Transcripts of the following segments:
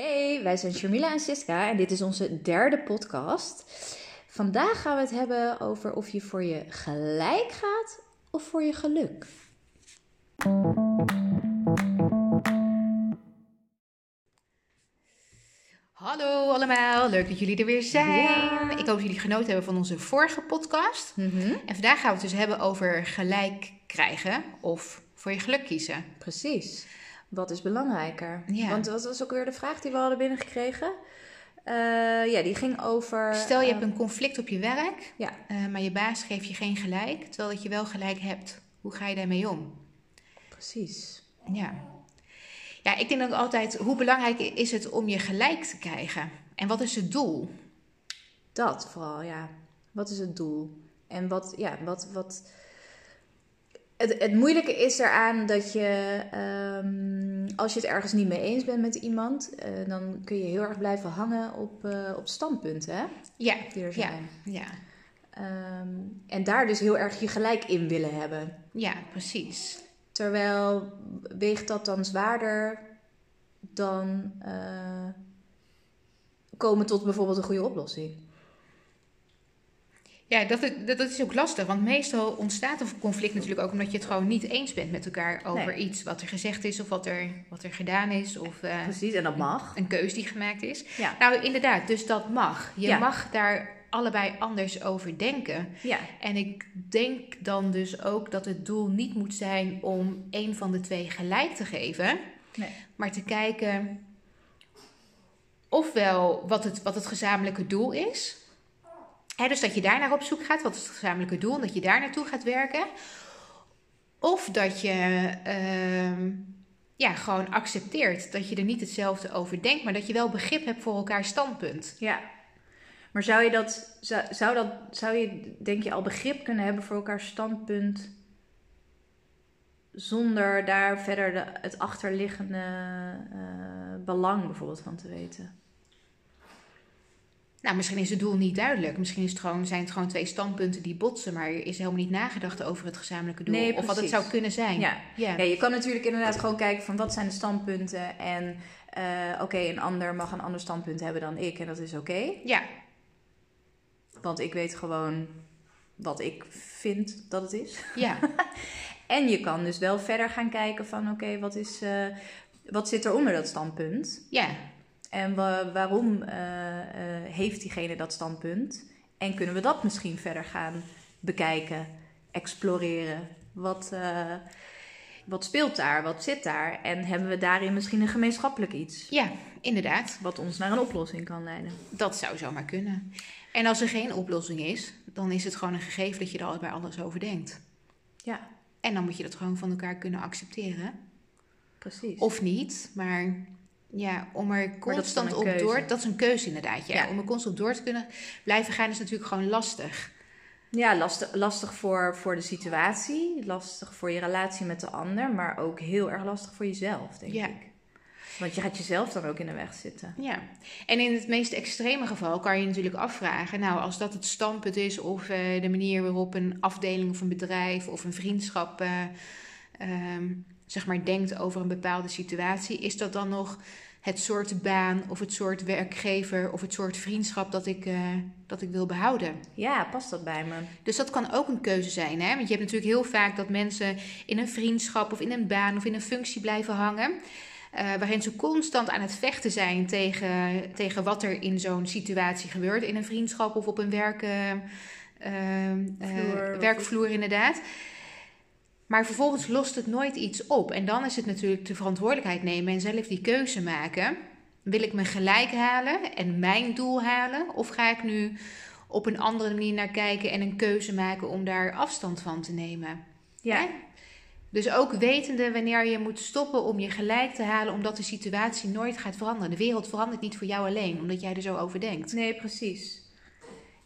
Hey, wij zijn Sharmila en Siska en dit is onze derde podcast. Vandaag gaan we het hebben over of je voor je gelijk gaat of voor je geluk. Hallo allemaal, leuk dat jullie er weer zijn. Ja. Ik hoop dat jullie genoten hebben van onze vorige podcast. En vandaag gaan we het dus hebben over gelijk krijgen of voor je geluk kiezen. Precies. Wat is belangrijker? Ja. Want wat was ook weer de vraag die we hadden binnengekregen? Eh, ja, die ging over. Stel je hebt een conflict op je werk, Ja, eh, maar je baas geeft je geen gelijk, terwijl dat je wel gelijk hebt. Hoe ga je daarmee om? precies. Ja. Ja, ik denk ook altijd, hoe belangrijk is het om je gelijk te krijgen? En wat is het doel? Dat vooral, ja. Wat is het doel? En wat, ja, wat, wat. Het, het moeilijke is eraan dat je, ehm, als je het ergens niet mee eens bent met iemand, eh, dan kun je heel erg blijven hangen op, eh, op standpunten hè, Ja, die er ja, zijn. ja, Ehm, en daar dus heel erg je gelijk in willen hebben. ja, precies. Terwijl weegt dat dan zwaarder dan eh, komen tot bijvoorbeeld een goede oplossing. Ja, dat, is- dat, dat is ook lastig. Want meestal ontstaat een conflict natuurlijk ook omdat je het gewoon niet eens bent met elkaar over Nee. iets wat er gezegd is of wat er, wat er gedaan is of eh, Precies, en dat mag. een keus die gemaakt is. Ja. Nou, inderdaad, dus dat mag. Je Ja. mag daar allebei anders over denken. Ja, En ik denk dan dus ook dat het doel niet moet zijn om een van de twee gelijk te geven, nee. maar te kijken ofwel wat het, wat het gezamenlijke doel is. Dus dat je daar naar op zoek gaat, wat is het gezamenlijke doel, en dat je daar naartoe gaat werken. Of dat je ehm, ja, gewoon accepteert dat je er niet hetzelfde over denkt, maar dat je wel begrip hebt voor elkaar standpunt. Ja. Maar zou je dat, zou, zou dat, zou je denk je al begrip kunnen hebben voor elkaar standpunt zonder daar verder de, het achterliggende eh, belang bijvoorbeeld van te weten? Nou, misschien is het doel niet duidelijk. Misschien is het gewoon, zijn het gewoon twee standpunten die botsen, maar er is helemaal niet nagedacht over het gezamenlijke doel. Nee, of wat het zou kunnen zijn. Ja. ja. Ja, je kan natuurlijk inderdaad gewoon kijken van wat zijn de standpunten en eh, oké, een ander mag een ander standpunt hebben dan ik en dat is oké. ja. Want ik weet gewoon wat ik vind dat het is. ja. En je kan dus wel verder gaan kijken van oké, wat is, eh, wat zit er onder dat standpunt? ja. En wa- waarom eh, eh, heeft diegene dat standpunt? En kunnen we dat misschien verder gaan bekijken, exploreren? Wat, eh, wat speelt daar? Wat zit daar? En hebben we daarin misschien een gemeenschappelijk iets? Ja, inderdaad. Wat ons naar een oplossing kan leiden. Dat zou zomaar kunnen. En als er geen oplossing is, dan is het gewoon een gegeven dat je er allebei anders over denkt. Ja, En dan moet je dat gewoon van elkaar kunnen accepteren. precies. Of niet, maar ja, om er constant op keuze. door... Dat is een keuze inderdaad, ja. Ja. Om er constant op door te kunnen blijven gaan is natuurlijk gewoon lastig. Ja, lastig, lastig voor, voor de situatie, lastig voor je relatie met de ander, maar ook heel erg lastig voor jezelf, denk Ja. ik. Want je gaat jezelf dan ook in de weg zitten. Ja, en in het meest extreme geval kan je natuurlijk afvragen, nou, als dat het standpunt is of eh, de manier waarop een afdeling of een bedrijf of een vriendschap, eh, ehm, zeg maar, denkt over een bepaalde situatie, is dat dan nog het soort baan of het soort werkgever of het soort vriendschap dat ik, eh, dat ik wil behouden? Ja, past dat bij me? Dus dat kan ook een keuze zijn, hè? Want je hebt natuurlijk heel vaak dat mensen in een vriendschap of in een baan of in een functie blijven hangen. eh, waarin ze constant aan het vechten zijn tegen, tegen wat er in zo'n situatie gebeurt. In een vriendschap of op een werk, eh, of werkvloer, inderdaad. Maar vervolgens lost het nooit iets op. En dan is het natuurlijk de verantwoordelijkheid nemen en zelf die keuze maken. Wil ik me gelijk halen en mijn doel halen? Of ga ik nu op een andere manier naar kijken en een keuze maken om daar afstand van te nemen? Ja, Hè? Dus ook wetende wanneer je moet stoppen om je gelijk te halen, omdat de situatie nooit gaat veranderen. De wereld verandert niet voor jou alleen, omdat jij er zo over denkt. nee, precies.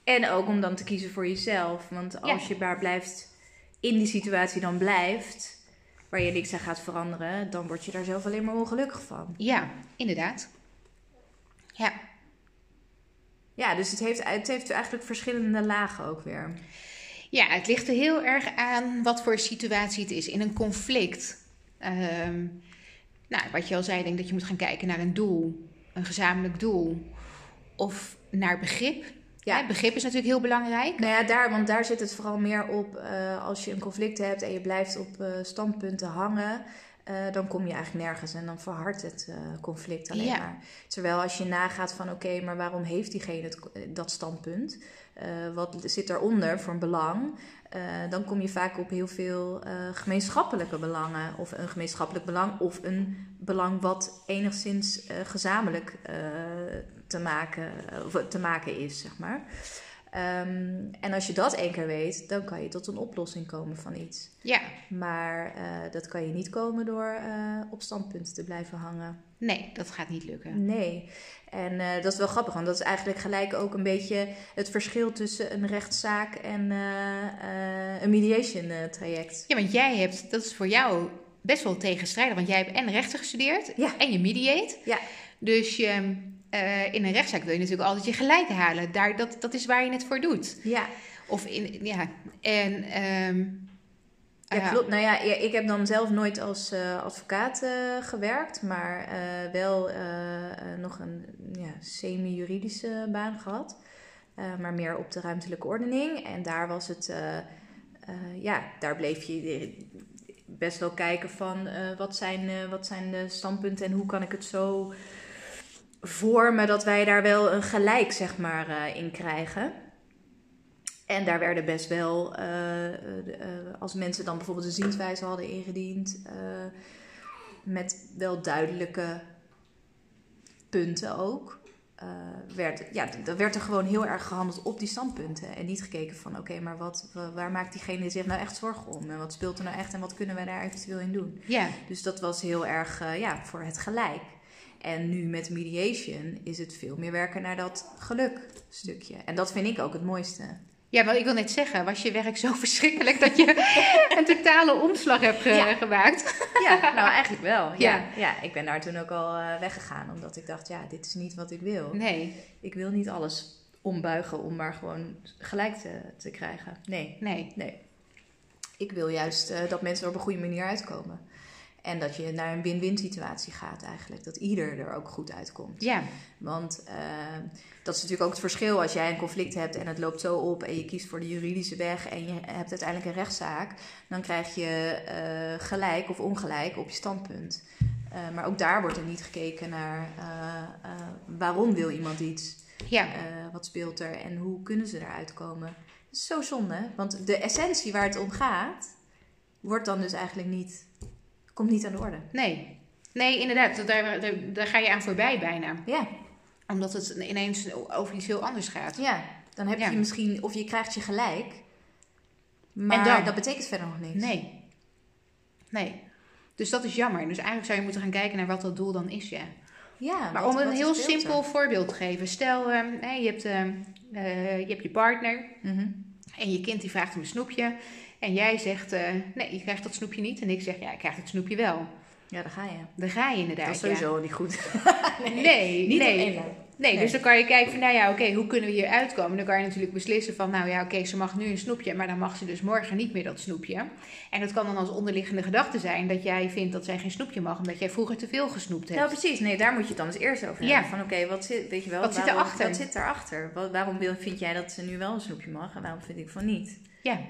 En ook om dan te kiezen voor jezelf. Want als Ja. je maar blijft in die situatie dan blijft, waar je niks aan gaat veranderen, dan word je daar zelf alleen maar ongelukkig van. Ja, inderdaad. Ja, Ja, dus het heeft, het heeft eigenlijk verschillende lagen ook weer. Ja, het ligt er heel erg aan wat voor situatie het is. In een conflict, ehm, nou, wat je al zei, denk dat je moet gaan kijken naar een doel. een gezamenlijk doel of naar begrip. Ja. Hè, begrip is natuurlijk heel belangrijk. Nou ja, daar, want daar zit het vooral meer op eh, als je een conflict hebt en je blijft op eh, standpunten hangen. eh, dan kom je eigenlijk nergens en dan verhardt het conflict alleen Ja. maar. Terwijl als je nagaat van oké, maar waarom heeft diegene het, dat standpunt? Wat zit eronder voor een belang? Eh, dan kom je vaak op heel veel eh, gemeenschappelijke belangen. Of een gemeenschappelijk belang of een belang wat enigszins eh, gezamenlijk te, maken, of te maken is, zeg maar. Ehm, en als je dat één keer weet, dan kan je tot een oplossing komen van iets. Ja, Maar dat kan je niet komen door op standpunten te blijven hangen. Nee, dat gaat niet lukken. Nee. En eh, dat is wel grappig, want dat is eigenlijk gelijk ook een beetje het verschil tussen een rechtszaak en eh, eh, een mediation traject. Ja, want jij hebt, dat is voor jou best wel tegenstrijdig. Want jij hebt en rechten gestudeerd Ja. en je mediate. Ja. Dus je, in een rechtszaak wil je natuurlijk altijd je gelijk halen. Daar, dat, dat is waar je het voor doet. Ja, Of in, ja, en... ehm, ja klopt. Nou ja, ik heb dan zelf nooit als eh, advocaat eh, gewerkt, maar eh, wel nog een ja, semi-juridische baan gehad. Eh, maar meer op de ruimtelijke ordening. En daar was het, ja, daar bleef je best wel kijken van wat, zijn, wat zijn de standpunten en hoe kan ik het zo vormen dat wij daar wel een gelijk, zeg maar, in krijgen. En daar werden best wel, eh, eh, eh, als mensen dan bijvoorbeeld een zienswijze hadden ingediend, met wel duidelijke punten ook, werd, ja, dan werd er gewoon heel erg gehandeld op die standpunten. En niet gekeken van, oké, maar wat, wa- waar maakt diegene zich nou echt zorgen om? En wat speelt er nou echt en wat kunnen wij daar eventueel in doen? ja, Dus dat was heel erg ja, voor het gelijk. En nu met mediation is het veel meer werken naar dat geluk stukje. En dat vind ik ook het mooiste. Ja, maar ik wil net zeggen, was je werk zo verschrikkelijk dat je een totale omslag hebt Ja. gemaakt? Ja, nou eigenlijk wel. Ja. Ja. Ja. ik ben daar toen ook al eh, weggegaan. Omdat ik dacht, ja, dit is niet wat ik wil. Nee, Ik wil niet alles ombuigen om maar gewoon gelijk te, te krijgen. Nee, nee. nee. Ik wil juist eh, dat mensen er op een goede manier uitkomen. En dat je naar een win-win situatie gaat eigenlijk. Dat ieder er ook goed uitkomt. Ja, Want eh, dat is natuurlijk ook het verschil als jij een conflict hebt en het loopt zo op en je kiest voor de juridische weg en je hebt uiteindelijk een rechtszaak, dan krijg je eh, gelijk of ongelijk op je standpunt. Eh, maar ook daar wordt er niet gekeken naar waarom wil iemand iets, ja. Wat speelt er en hoe kunnen ze eruit komen. Dat is zo zonde, want de essentie waar het om gaat, wordt dan dus eigenlijk niet, komt niet aan de orde. Nee. Nee, inderdaad. Daar, daar, daar ga je aan voorbij bijna. Ja, Omdat het ineens over iets heel anders gaat. Ja, dan heb Ja. je misschien, of je krijgt je gelijk. Maar En dan? dat betekent verder nog niks. Nee. Nee. Dus dat is jammer. Dus eigenlijk zou je moeten gaan kijken naar wat dat doel dan is, ja. Ja, Maar wat- om een heel er? simpel voorbeeld te geven. Stel, hè, je, hebt, ehm, eh, je hebt je partner Mhm. en je kind die vraagt om een snoepje. En jij zegt, eh, nee, je krijgt dat snoepje niet. En ik zeg, ja, ik krijg het snoepje wel. Ja, daar ga je. Dan ga je inderdaad, Dat is sowieso niet goed. ja. Nee, Niet nee. Nee, Nee. dus dan kan je kijken van, nou ja, oké, hoe kunnen we hier uitkomen? Dan kan je natuurlijk beslissen van, nou ja, oké, ze mag nu een snoepje, maar dan mag ze dus morgen niet meer dat snoepje. En dat kan dan als onderliggende gedachte zijn dat jij vindt dat zij geen snoepje mag, omdat jij vroeger te veel gesnoept hebt. Nou, precies. Nee, daar moet je het dan eens eerst over Ja. hebben. Van oké, wat zit, weet je wel, Wat zit erachter? Wat zit erachter? Waarom vind jij dat ze nu wel een snoepje mag en waarom vind ik van niet? Ja,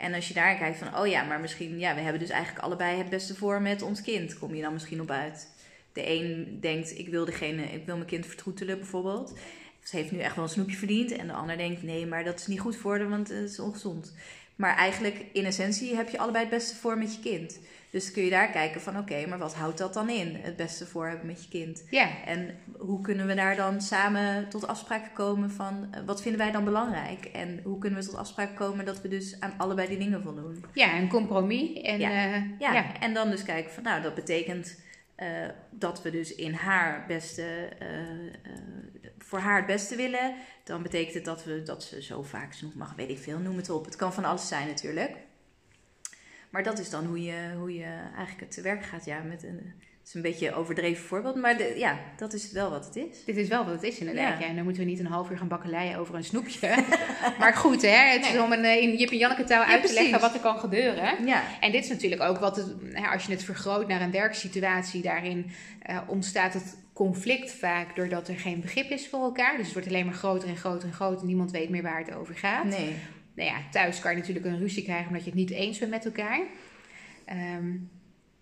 En als je daar kijkt van, oh ja, maar misschien, ja, we hebben dus eigenlijk allebei het beste voor met ons kind. Kom je dan misschien op uit? De een denkt, ik wil degene, ik wil mijn kind vertroetelen bijvoorbeeld. Ze heeft nu echt wel een snoepje verdiend. En de ander denkt, nee, maar dat is niet goed voor haar, want het is ongezond. Maar eigenlijk, in essentie, heb je allebei het beste voor met je kind. Dus kun je daar kijken van, oké, maar wat houdt dat dan in? Het beste voor hebben met je kind. ja, En hoe kunnen we daar dan samen tot afspraken komen van eh, wat vinden wij dan belangrijk? En hoe kunnen we tot afspraken komen dat we dus aan allebei die dingen voldoen? ja, een compromis. En, Ja. ja. Ja, ja. en dan dus kijken van nou, dat betekent eh, dat we dus in haar beste, eh, eh, voor haar het beste willen. Dan betekent het dat, we, dat ze zo vaak snoep mag, weet ik veel, noem het op. Het kan van alles zijn natuurlijk. Maar dat is dan hoe je, hoe je eigenlijk het te werk gaat. Ja, met een, het is een beetje een overdreven voorbeeld, maar de, ja, dat is wel wat het is. Dit is wel wat het is inderdaad. Ja. Ja. En dan moeten we niet een half uur gaan bakkeleien over een snoepje. maar goed, hè, het is om een, eh, in Jip en Janneke taal Ja, uit te leggen wat er kan gebeuren. Ja, En dit is natuurlijk ook wat, het, hè, als je het vergroot naar een werksituatie, daarin eh, ontstaat het conflict vaak doordat er geen begrip is voor elkaar. Dus het wordt alleen maar groter en groter en groter. En niemand weet meer waar het over gaat. Nee. Nou ja, thuis kan je natuurlijk een ruzie krijgen omdat je het niet eens bent met elkaar. Ehm,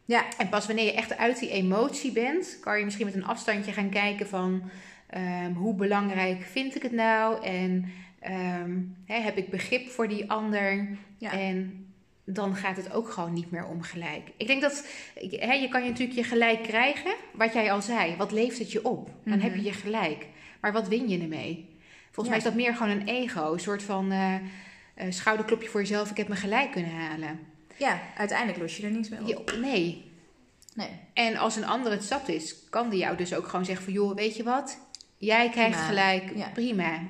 Ja. en pas wanneer je echt uit die emotie bent, kan je misschien met een afstandje gaan kijken van ehm, hoe belangrijk vind ik het nou en ehm, hè, heb ik begrip voor die ander Ja. en dan gaat het ook gewoon niet meer om gelijk. Ik denk dat hè, je kan je natuurlijk je gelijk krijgen, wat jij al zei, wat leeft het je op? Dan heb je je gelijk, maar wat win je ermee? Volgens Ja. mij is dat meer gewoon een ego, een soort van eh, eh, schouderklopje voor jezelf. Ik heb me gelijk kunnen halen. Ja, uiteindelijk los je er niets mee op. Nee, Nee. en als een ander het zat is, kan die jou dus ook gewoon zeggen van... joh, weet je wat? Jij krijgt Prima. gelijk, Ja. prima.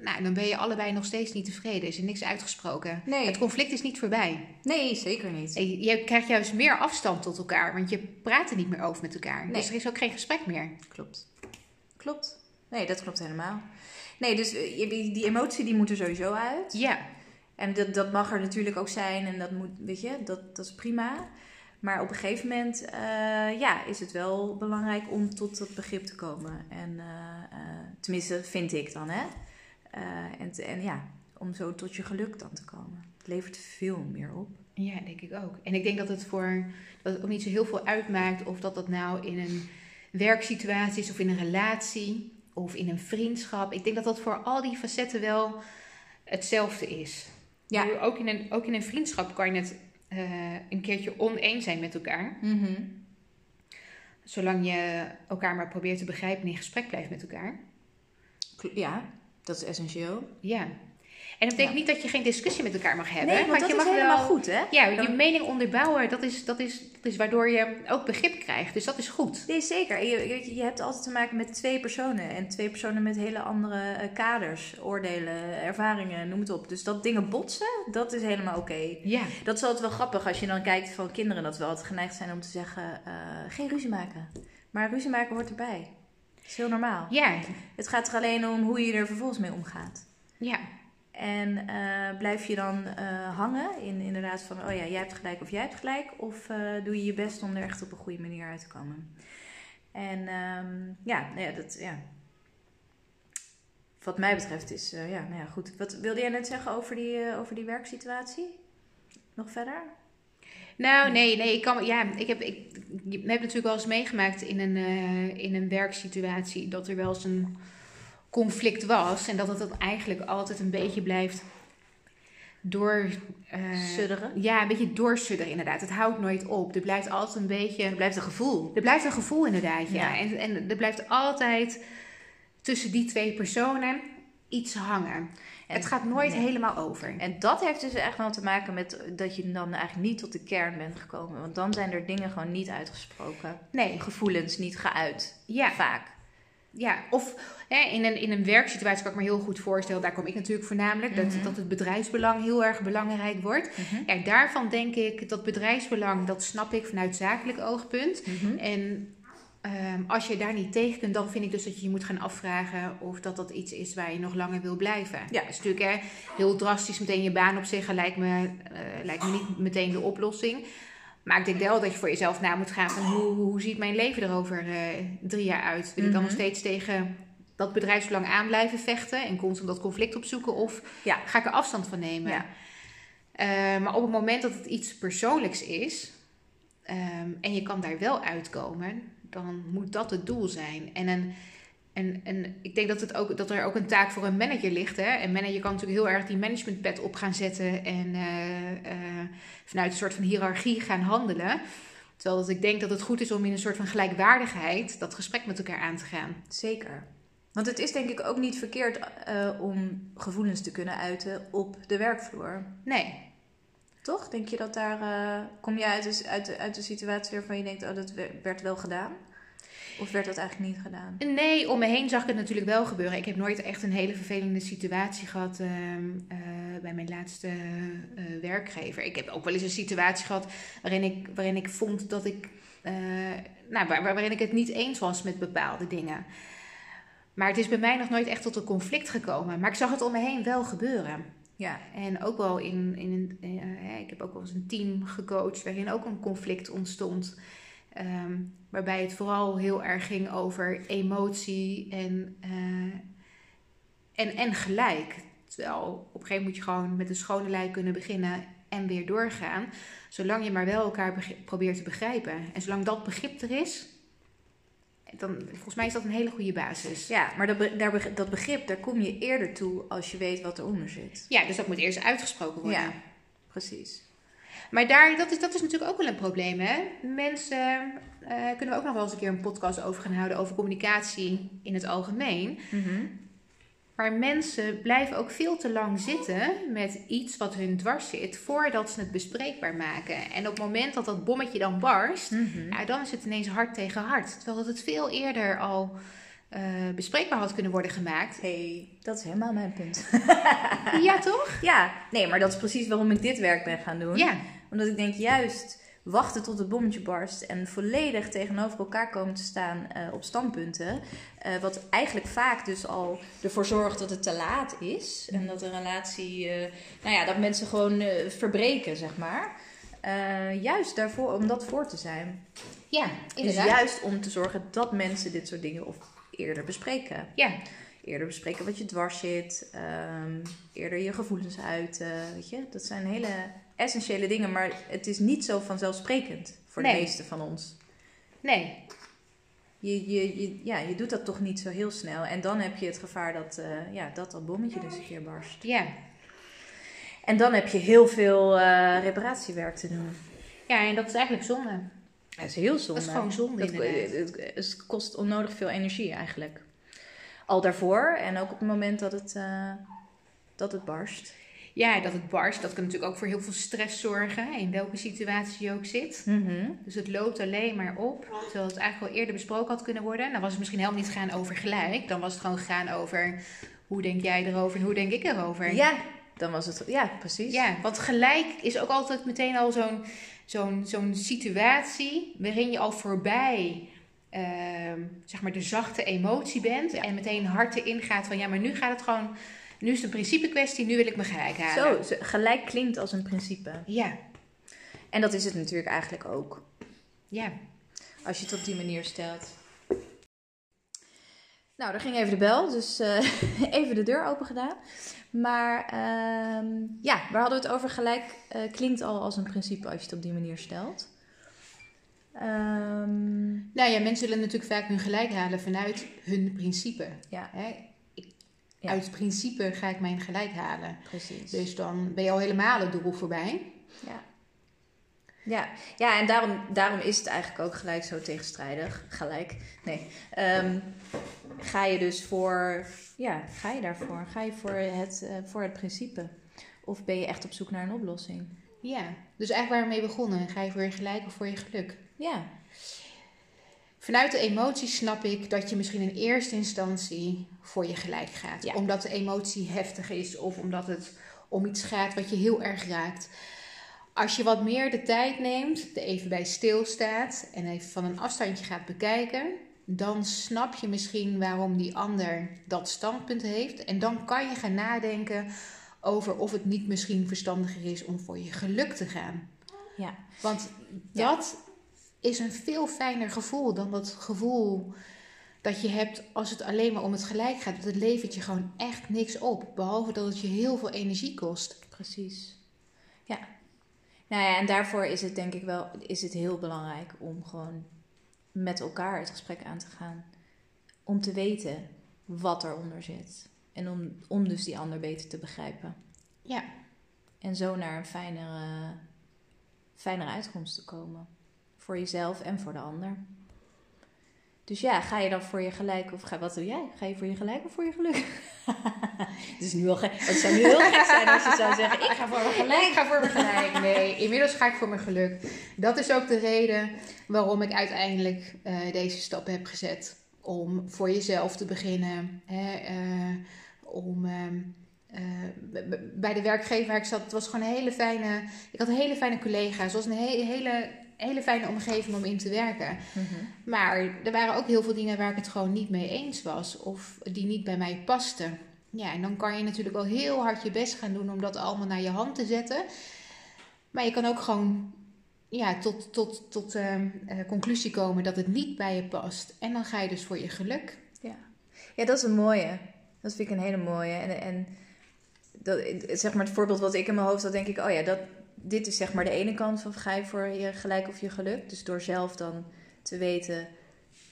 Nou, dan ben je allebei nog steeds niet tevreden. Is er niks uitgesproken. Nee. Het conflict is niet voorbij. Nee, zeker niet. Je je krijgt juist meer afstand tot elkaar, want je praat er niet meer over met elkaar. Nee. Dus er is ook geen gesprek meer. Klopt. Klopt. Nee, dat klopt helemaal. Nee, dus eh, die, die emotie die moet er sowieso uit. Ja, En dat, dat mag er natuurlijk ook zijn en dat moet, weet je, dat, dat is prima. Maar op een gegeven moment, eh, ja, is het wel belangrijk om tot dat begrip te komen. En eh, eh, tenminste, vind ik dan, hè. En, en ja, om zo tot je geluk dan te komen. Het levert veel meer op. ja, denk ik ook. En ik denk dat het voor dat het ook niet zo heel veel uitmaakt of dat dat nou in een werksituatie is of in een relatie of in een vriendschap. Ik denk dat dat voor al die facetten wel hetzelfde is. Ja. Ook in een, ook in een vriendschap kan je het eh, een keertje oneens zijn met elkaar. Zolang je elkaar maar probeert te begrijpen en in gesprek blijft met elkaar. Ja, dat is essentieel. Ja. En dat betekent Ja. niet dat je geen discussie met elkaar mag hebben. Nee, want dat je is mag helemaal wel, goed, hè? Ja, je Dan- mening onderbouwen, dat is, dat, is, dat is waardoor je ook begrip krijgt. Dus dat is goed. Nee, zeker. Je, je hebt altijd te maken met twee personen. En twee personen met hele andere eh, kaders, oordelen, ervaringen, noem het op. Dus dat dingen botsen, dat is helemaal oké. Ja. Dat is altijd wel grappig als je dan kijkt van kinderen dat we altijd geneigd zijn om te zeggen: eh, geen ruzie maken. Maar ruzie maken hoort erbij. Dat is heel normaal. Ja. Het gaat er alleen om hoe je er vervolgens mee omgaat. Ja. En eh, blijf je dan eh, hangen in inderdaad van, oh ja, jij hebt gelijk of jij hebt gelijk. Of eh, doe je je best om er echt op een goede manier uit te komen. En ehm, ja, nou ja, dat, ja. Wat mij betreft is, ja, nou ja, goed. Wat wilde jij net zeggen over die, over die werksituatie? Nog verder? Nou, nee, nee. Ik, kan, ja, ik, heb, ik, je hebt natuurlijk wel eens meegemaakt in een, in een werksituatie dat er wel eens een conflict was. En dat het dan eigenlijk altijd een beetje blijft door... eh, Sudderen? Ja, een beetje doorsudderen inderdaad. Het houdt nooit op. Er blijft altijd een beetje... Er blijft een gevoel. Er blijft een gevoel inderdaad, ja. Ja. En, en er blijft altijd tussen die twee personen iets hangen. En- het gaat nooit nee. helemaal over. En dat heeft dus echt wel te maken met dat je dan eigenlijk niet tot de kern bent gekomen. Want dan zijn er dingen gewoon niet uitgesproken. Nee, Gevoelens niet geuit. ja. Vaak. Ja, of hè, in, een, in een werksituatie kan ik me heel goed voorstellen, daar kom ik natuurlijk voornamelijk, dat, Mhm. dat het bedrijfsbelang heel erg belangrijk wordt. Ja, daarvan denk ik, dat bedrijfsbelang, dat snap ik vanuit zakelijk oogpunt. Mhm. En ehm, als je daar niet tegen kunt, dan vind ik dus dat je je moet gaan afvragen of dat dat iets is waar je nog langer wil blijven. Ja. Dat is natuurlijk hè, heel drastisch meteen je baan opzeggen, lijkt me, eh, lijkt me niet meteen de oplossing. Maar ik denk wel dat je voor jezelf na moet gaan van hoe, hoe ziet mijn leven er over eh, drie jaar uit? Wil ik dan nog Mhm. steeds tegen dat bedrijfsbelang aan blijven vechten en constant dat conflict opzoeken? Of Ja. ga ik er afstand van nemen? Ja. Eh, maar op het moment dat het iets persoonlijks is ehm, en je kan daar wel uitkomen, dan moet dat het doel zijn. En, een, en, en ik denk dat, het ook, dat er ook een taak voor een manager ligt. Hè? Een manager kan natuurlijk heel erg die managementpad op gaan zetten en eh, eh, vanuit een soort van hiërarchie gaan handelen. Terwijl dat ik denk dat het goed is om in een soort van gelijkwaardigheid dat gesprek met elkaar aan te gaan. Zeker. Want het is denk ik ook niet verkeerd eh, om gevoelens te kunnen uiten op de werkvloer. Nee, Toch? Denk je dat daar. eh, kom je uit de, uit, de, uit de situatie waarvan je denkt: oh, dat we- werd wel gedaan? Of werd dat eigenlijk niet gedaan? Nee, om me heen zag ik het natuurlijk wel gebeuren. Ik heb nooit echt een hele vervelende situatie gehad ehm, eh, bij mijn laatste werkgever. Ik heb ook wel eens een situatie gehad waarin ik, waarin ik vond dat ik. nou, waar, waarin ik het niet eens was met bepaalde dingen. Maar het is bij mij nog nooit echt tot een conflict gekomen. Maar ik zag het om me heen wel gebeuren. Ja. En ook wel in, in een. eh, ik heb ook wel eens een team gecoacht waarin ook een conflict ontstond. Ehm, waarbij het vooral heel erg ging over emotie en, eh, en, en gelijk. Terwijl op een gegeven moment moet je gewoon met een schone lei kunnen beginnen en weer doorgaan. Zolang je maar wel elkaar probeert te begrijpen. En zolang dat begrip er is, dan volgens mij is dat een hele goede basis. Ja, maar dat, daar, dat begrip, daar kom je eerder toe als je weet wat eronder zit. Ja, dus dat moet eerst uitgesproken worden. Ja, precies. Maar daar, dat, is, dat is natuurlijk ook wel een probleem. Hè? Mensen, uh, kunnen we ook nog wel eens een keer een podcast over gaan houden over communicatie in het algemeen. Mm maar mensen blijven ook veel te lang zitten met iets wat hun dwars zit voordat ze het bespreekbaar maken. En op het moment dat dat bommetje dan barst, mhm. ja, dan is het ineens hard tegen hard. Terwijl dat het veel eerder al uh, bespreekbaar had kunnen worden gemaakt. hey, dat is helemaal mijn punt. ja, toch? Ja, nee, maar dat is precies waarom ik dit werk ben gaan doen. Ja. Omdat ik denk, juist wachten tot het bommetje barst en volledig tegenover elkaar komen te staan uh, op standpunten. Uh, wat eigenlijk vaak dus al ervoor zorgt dat het te laat is. En dat een relatie, uh, nou ja, dat mensen gewoon verbreken, zeg maar. juist daarvoor, om dat voor te zijn. Ja, dus inderdaad. Dus juist om te zorgen dat mensen dit soort dingen of eerder bespreken. Ja. Eerder bespreken wat je dwars zit. Um, eerder je gevoelens uiten. Weet je, dat zijn hele essentiële dingen, maar het is niet zo vanzelfsprekend voor de meeste van ons. Nee. Je, je, je, ja, je doet dat toch niet zo heel snel. En dan heb je het gevaar dat uh, ja, dat, dat bommetje dus een keer barst. Ja. En dan heb je heel veel uh, reparatiewerk te doen. Ja, en dat is eigenlijk zonde. Dat is heel zonde. Dat is gewoon zonde dat, het, het, kost onnodig veel energie eigenlijk. Al daarvoor en ook op het moment dat het, uh, dat het barst ja, dat het barst, dat kan natuurlijk ook voor heel veel stress zorgen, in welke situatie je ook zit. Mhm. Dus het loopt alleen maar op, terwijl het eigenlijk al eerder besproken had kunnen worden. Dan was het misschien helemaal niet gaan over gelijk, dan was het gewoon gegaan over hoe denk jij erover en hoe denk ik erover. Ja, dan was het, ja, precies. Ja, want gelijk is ook altijd meteen al zo'n zo'n zo'n situatie waarin je al voorbij ehm, zeg maar de zachte emotie bent en meteen hard erin gaat van ja, maar nu gaat het gewoon nu is het een principe kwestie, nu wil ik me gelijk halen. Zo, gelijk klinkt als een principe. Ja. En dat is het natuurlijk eigenlijk ook. Ja. Als je het op die manier stelt. Nou, daar ging even de bel, dus uh, even de deur open gedaan. Maar uh, ja, waar hadden we het over? Gelijk uh, klinkt al als een principe als je het op die manier stelt. Um... Nou ja, mensen willen natuurlijk vaak hun gelijk halen vanuit hun principe. Ja. Hè? Uit principe ga ik mijn gelijk halen. Precies. Dus dan ben je al helemaal het doel voorbij. Ja. Ja, ja en daarom, daarom is het eigenlijk ook gelijk zo tegenstrijdig. Gelijk. Nee. Um, ga je dus voor. Ja, ga je daarvoor? Ga je voor het, uh, voor het principe? Of ben je echt op zoek naar een oplossing? Ja, dus eigenlijk waar we mee begonnen. Ga je voor je gelijk of voor je geluk? Ja. Vanuit de emotie snap ik dat je misschien in eerste instantie voor je gelijk gaat. Omdat de emotie heftig is of omdat het om iets gaat wat je heel erg raakt. Als je wat meer de tijd neemt, er even bij stilstaat en even van een afstandje gaat bekijken, dan snap je misschien waarom die ander dat standpunt heeft. En dan kan je gaan nadenken over of het niet misschien verstandiger is om voor je geluk te gaan. Ja. Want dat is een veel fijner gevoel dan dat gevoel dat je hebt als het alleen maar om het gelijk gaat. Het levert je gewoon echt niks op. Behalve dat het je heel veel energie kost. Precies. Ja. Nou ja, en daarvoor is het denk ik wel is het heel belangrijk om gewoon met elkaar het gesprek aan te gaan. Om te weten wat eronder zit. En om, om dus die ander beter te begrijpen. Ja. En zo naar een fijnere, fijnere uitkomst te komen. Voor jezelf en voor de ander. Dus ja, ga je dan voor je gelijk of ga, wat doe jij? Ga je voor je gelijk of voor je geluk? het, is nu het zou nu heel gek zijn als je zou zeggen: Ik ga voor mijn gelijk. Ik ga voor mijn gelijk. Nee, inmiddels ga ik voor mijn geluk. Dat is ook de reden waarom ik uiteindelijk uh, deze stap heb gezet. Om voor jezelf te beginnen. Hè, uh, om. Uh, bij de werkgever waar ik zat, het was gewoon een hele fijne. Ik had hele fijne collega. Het was een hele hele fijne omgeving om in te werken. Mhm. Maar er waren ook heel veel dingen waar ik het gewoon niet mee eens was. Of die niet bij mij pasten. Ja, en dan kan je natuurlijk wel heel hard je best gaan doen om dat allemaal naar je hand te zetten. Maar je kan ook gewoon ja, tot, tot, tot ehm, eh, conclusie komen dat het niet bij je past. En dan ga je dus voor je geluk. Ja, ja dat is een mooie. Dat vind ik een hele mooie. En, en dat, zeg maar het voorbeeld wat ik in mijn hoofd had, denk ik, oh ja, dat, dit is zeg maar de ene kant van ga je voor je gelijk of je geluk. Dus door zelf dan te weten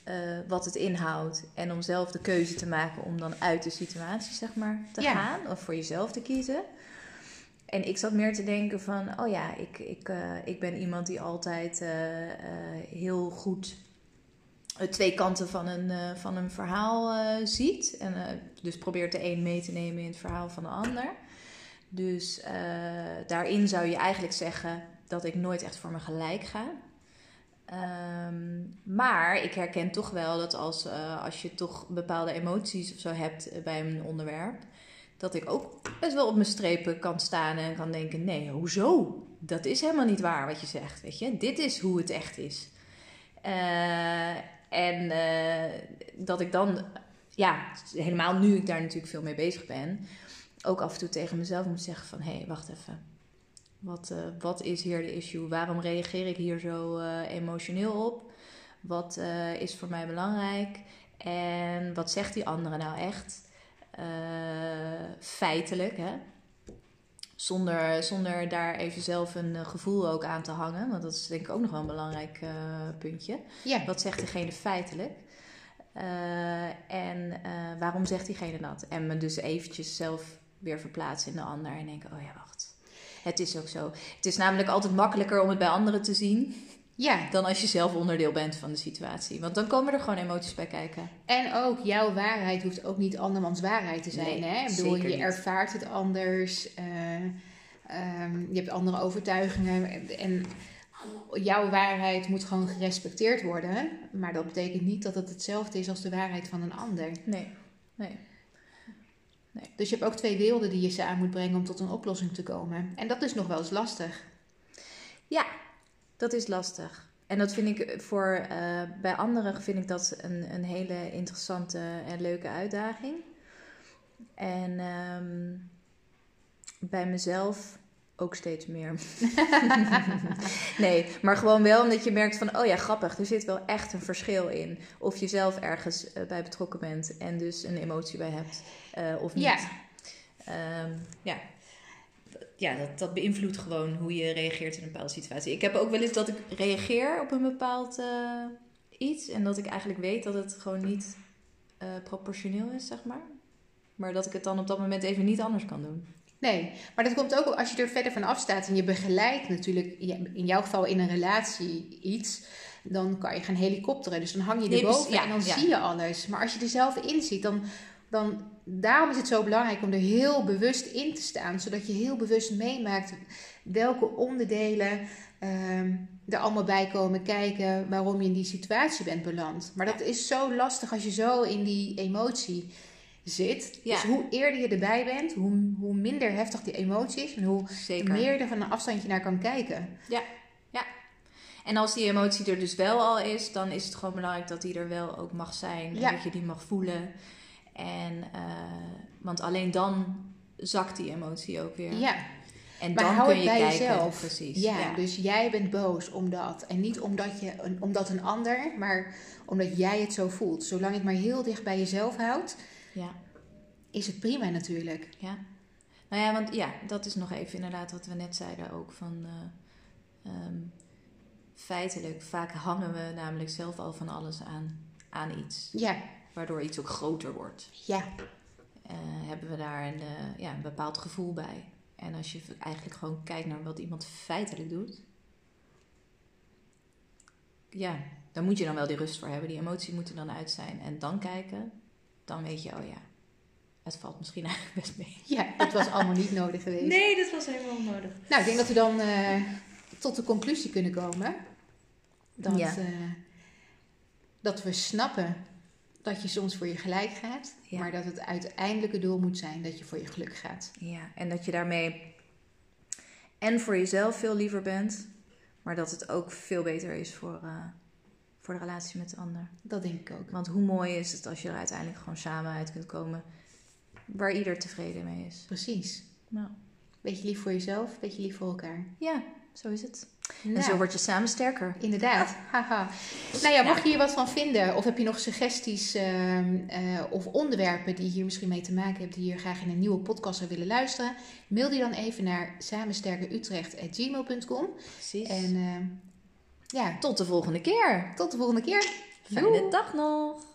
eh, wat het inhoudt en om zelf de keuze te maken om dan uit de situatie zeg maar te Ja. gaan of voor jezelf te kiezen. En ik zat meer te denken van, oh ja, ik, ik, eh, ik ben iemand die altijd eh, heel goed twee kanten van een, van een verhaal ziet. En dus probeert de een mee te nemen in het verhaal van de ander. Dus eh, daarin zou je eigenlijk zeggen dat ik nooit echt voor me gelijk ga. Ehm, maar ik herken toch wel dat als, eh, als je toch bepaalde emoties of zo hebt eh, bij een onderwerp, dat ik ook best wel op mijn strepen kan staan en kan denken: nee, hoezo? Dat is helemaal niet waar wat je zegt. Weet je, dit is hoe het echt is. En dat ik dan, ja, helemaal nu ik daar natuurlijk veel mee bezig ben, ook af en toe tegen mezelf moet zeggen: van hé, hey, wacht even. Wat, eh, wat is hier de issue? Waarom reageer ik hier zo eh, emotioneel op? Wat eh, is voor mij belangrijk? En wat zegt die andere nou echt? Feitelijk, hè? Zonder, zonder daar even zelf een gevoel ook aan te hangen. Want dat is denk ik ook nog wel een belangrijk puntje. Ja, Wat zegt diegene feitelijk? En waarom zegt diegene dat? En me dus eventjes zelf weer verplaatsen in de ander. En denken, oh ja, wacht. Het is ook zo. Het is namelijk altijd makkelijker om het bij anderen te zien... ja. dan als je zelf onderdeel bent van de situatie. Want dan komen er gewoon emoties bij kijken. En ook jouw waarheid hoeft ook niet andermans waarheid te zijn. Nee, hè? Ik bedoel, zeker je niet. ervaart het anders. eh, ehm, je hebt andere overtuigingen. En jouw waarheid moet gewoon gerespecteerd worden. Maar dat betekent niet dat het hetzelfde is als de waarheid van een ander. Nee, nee. Dus je hebt ook twee werelden die je samen moet brengen om tot een oplossing te komen. En dat is nog wel eens lastig. Ja, dat is lastig. En dat vind ik voor eh, bij anderen vind ik dat een, een hele interessante en leuke uitdaging. En ehm, bij mezelf ook steeds meer. nee, maar gewoon wel omdat je merkt van, oh ja, grappig, er zit wel echt een verschil in. Of je zelf ergens eh, bij betrokken bent en dus een emotie bij hebt eh, of niet. Ja. Ehm, ja. Ja, dat, dat beïnvloedt gewoon hoe je reageert in een bepaalde situatie. Ik heb ook wel eens dat ik reageer op een bepaald eh, iets en dat ik eigenlijk weet dat het gewoon niet eh, proportioneel is, zeg maar. Maar dat ik het dan op dat moment even niet anders kan doen. Nee, maar dat komt ook als je er verder van afstaat en je begeleidt natuurlijk, in jouw geval in een relatie iets, dan kan je gaan helikopteren. Dus dan hang je erboven ja, en dan ja. zie je alles. Maar als je er zelf in ziet, dan, dan, daarom is het zo belangrijk om er heel bewust in te staan, zodat je heel bewust meemaakt welke onderdelen ehm, er allemaal bij komen kijken waarom je in die situatie bent beland. Maar dat is zo lastig als je zo in die emotie zit. Ja. Dus hoe eerder je erbij bent, hoe, hoe minder heftig die emotie is en hoe Zeker. meer je er van een afstandje naar kan kijken. Ja, ja. En als die emotie er dus wel al is, dan is het gewoon belangrijk dat die er wel ook mag zijn. En dat je die mag voelen. En, eh, want alleen dan zakt die emotie ook weer. Ja, En maar dan hou kun je bij kijken. jezelf. Precies. Ja, dus jij bent boos omdat. En niet omdat, je, omdat een ander, maar omdat jij het zo voelt. Zolang je het maar heel dicht bij jezelf houdt, ja. is het prima natuurlijk. Ja. Nou ja, want ja, dat is nog even inderdaad wat we net zeiden ook van eh, ehm, feitelijk vaak hangen we namelijk zelf al van alles aan, aan iets, Ja, waardoor iets ook groter wordt. ja, Eh, hebben we daar een, eh, ja, een bepaald gevoel bij. En als je eigenlijk gewoon kijkt naar wat iemand feitelijk doet, ja, dan moet je dan wel die rust voor hebben. Die emotie moet er dan uit zijn. En dan kijken, dan weet je, oh ja, het valt misschien eigenlijk best mee. ja, dat was allemaal niet nodig geweest. Nee, dat was helemaal onnodig. Nou, ik denk dat we dan eh, tot de conclusie kunnen komen. Dat, Ja. eh, dat we snappen dat je soms voor je gelijk gaat. Ja. Maar dat het uiteindelijke doel moet zijn dat je voor je geluk gaat. Ja, en dat je daarmee en voor jezelf veel liever bent, maar dat het ook veel beter is voor, eh, voor de relatie met de ander. Dat denk ik ook. Want hoe mooi is het als je er uiteindelijk gewoon samen uit kunt komen waar ieder tevreden mee is. Precies. Nou, Beetje lief voor jezelf, beetje lief voor elkaar. ja, zo is het. En Nou. zo word je samen sterker. Inderdaad. Haha. Nou ja, mocht je hier wat van vinden, of heb je nog suggesties ehm, eh, of onderwerpen die hier misschien mee te maken hebben, die je graag in een nieuwe podcast zou willen luisteren, mail die dan even naar samensterkenutrecht.gmail.com. Precies. En ehm, ja, tot de volgende keer. tot de volgende keer. Fijne dag nog.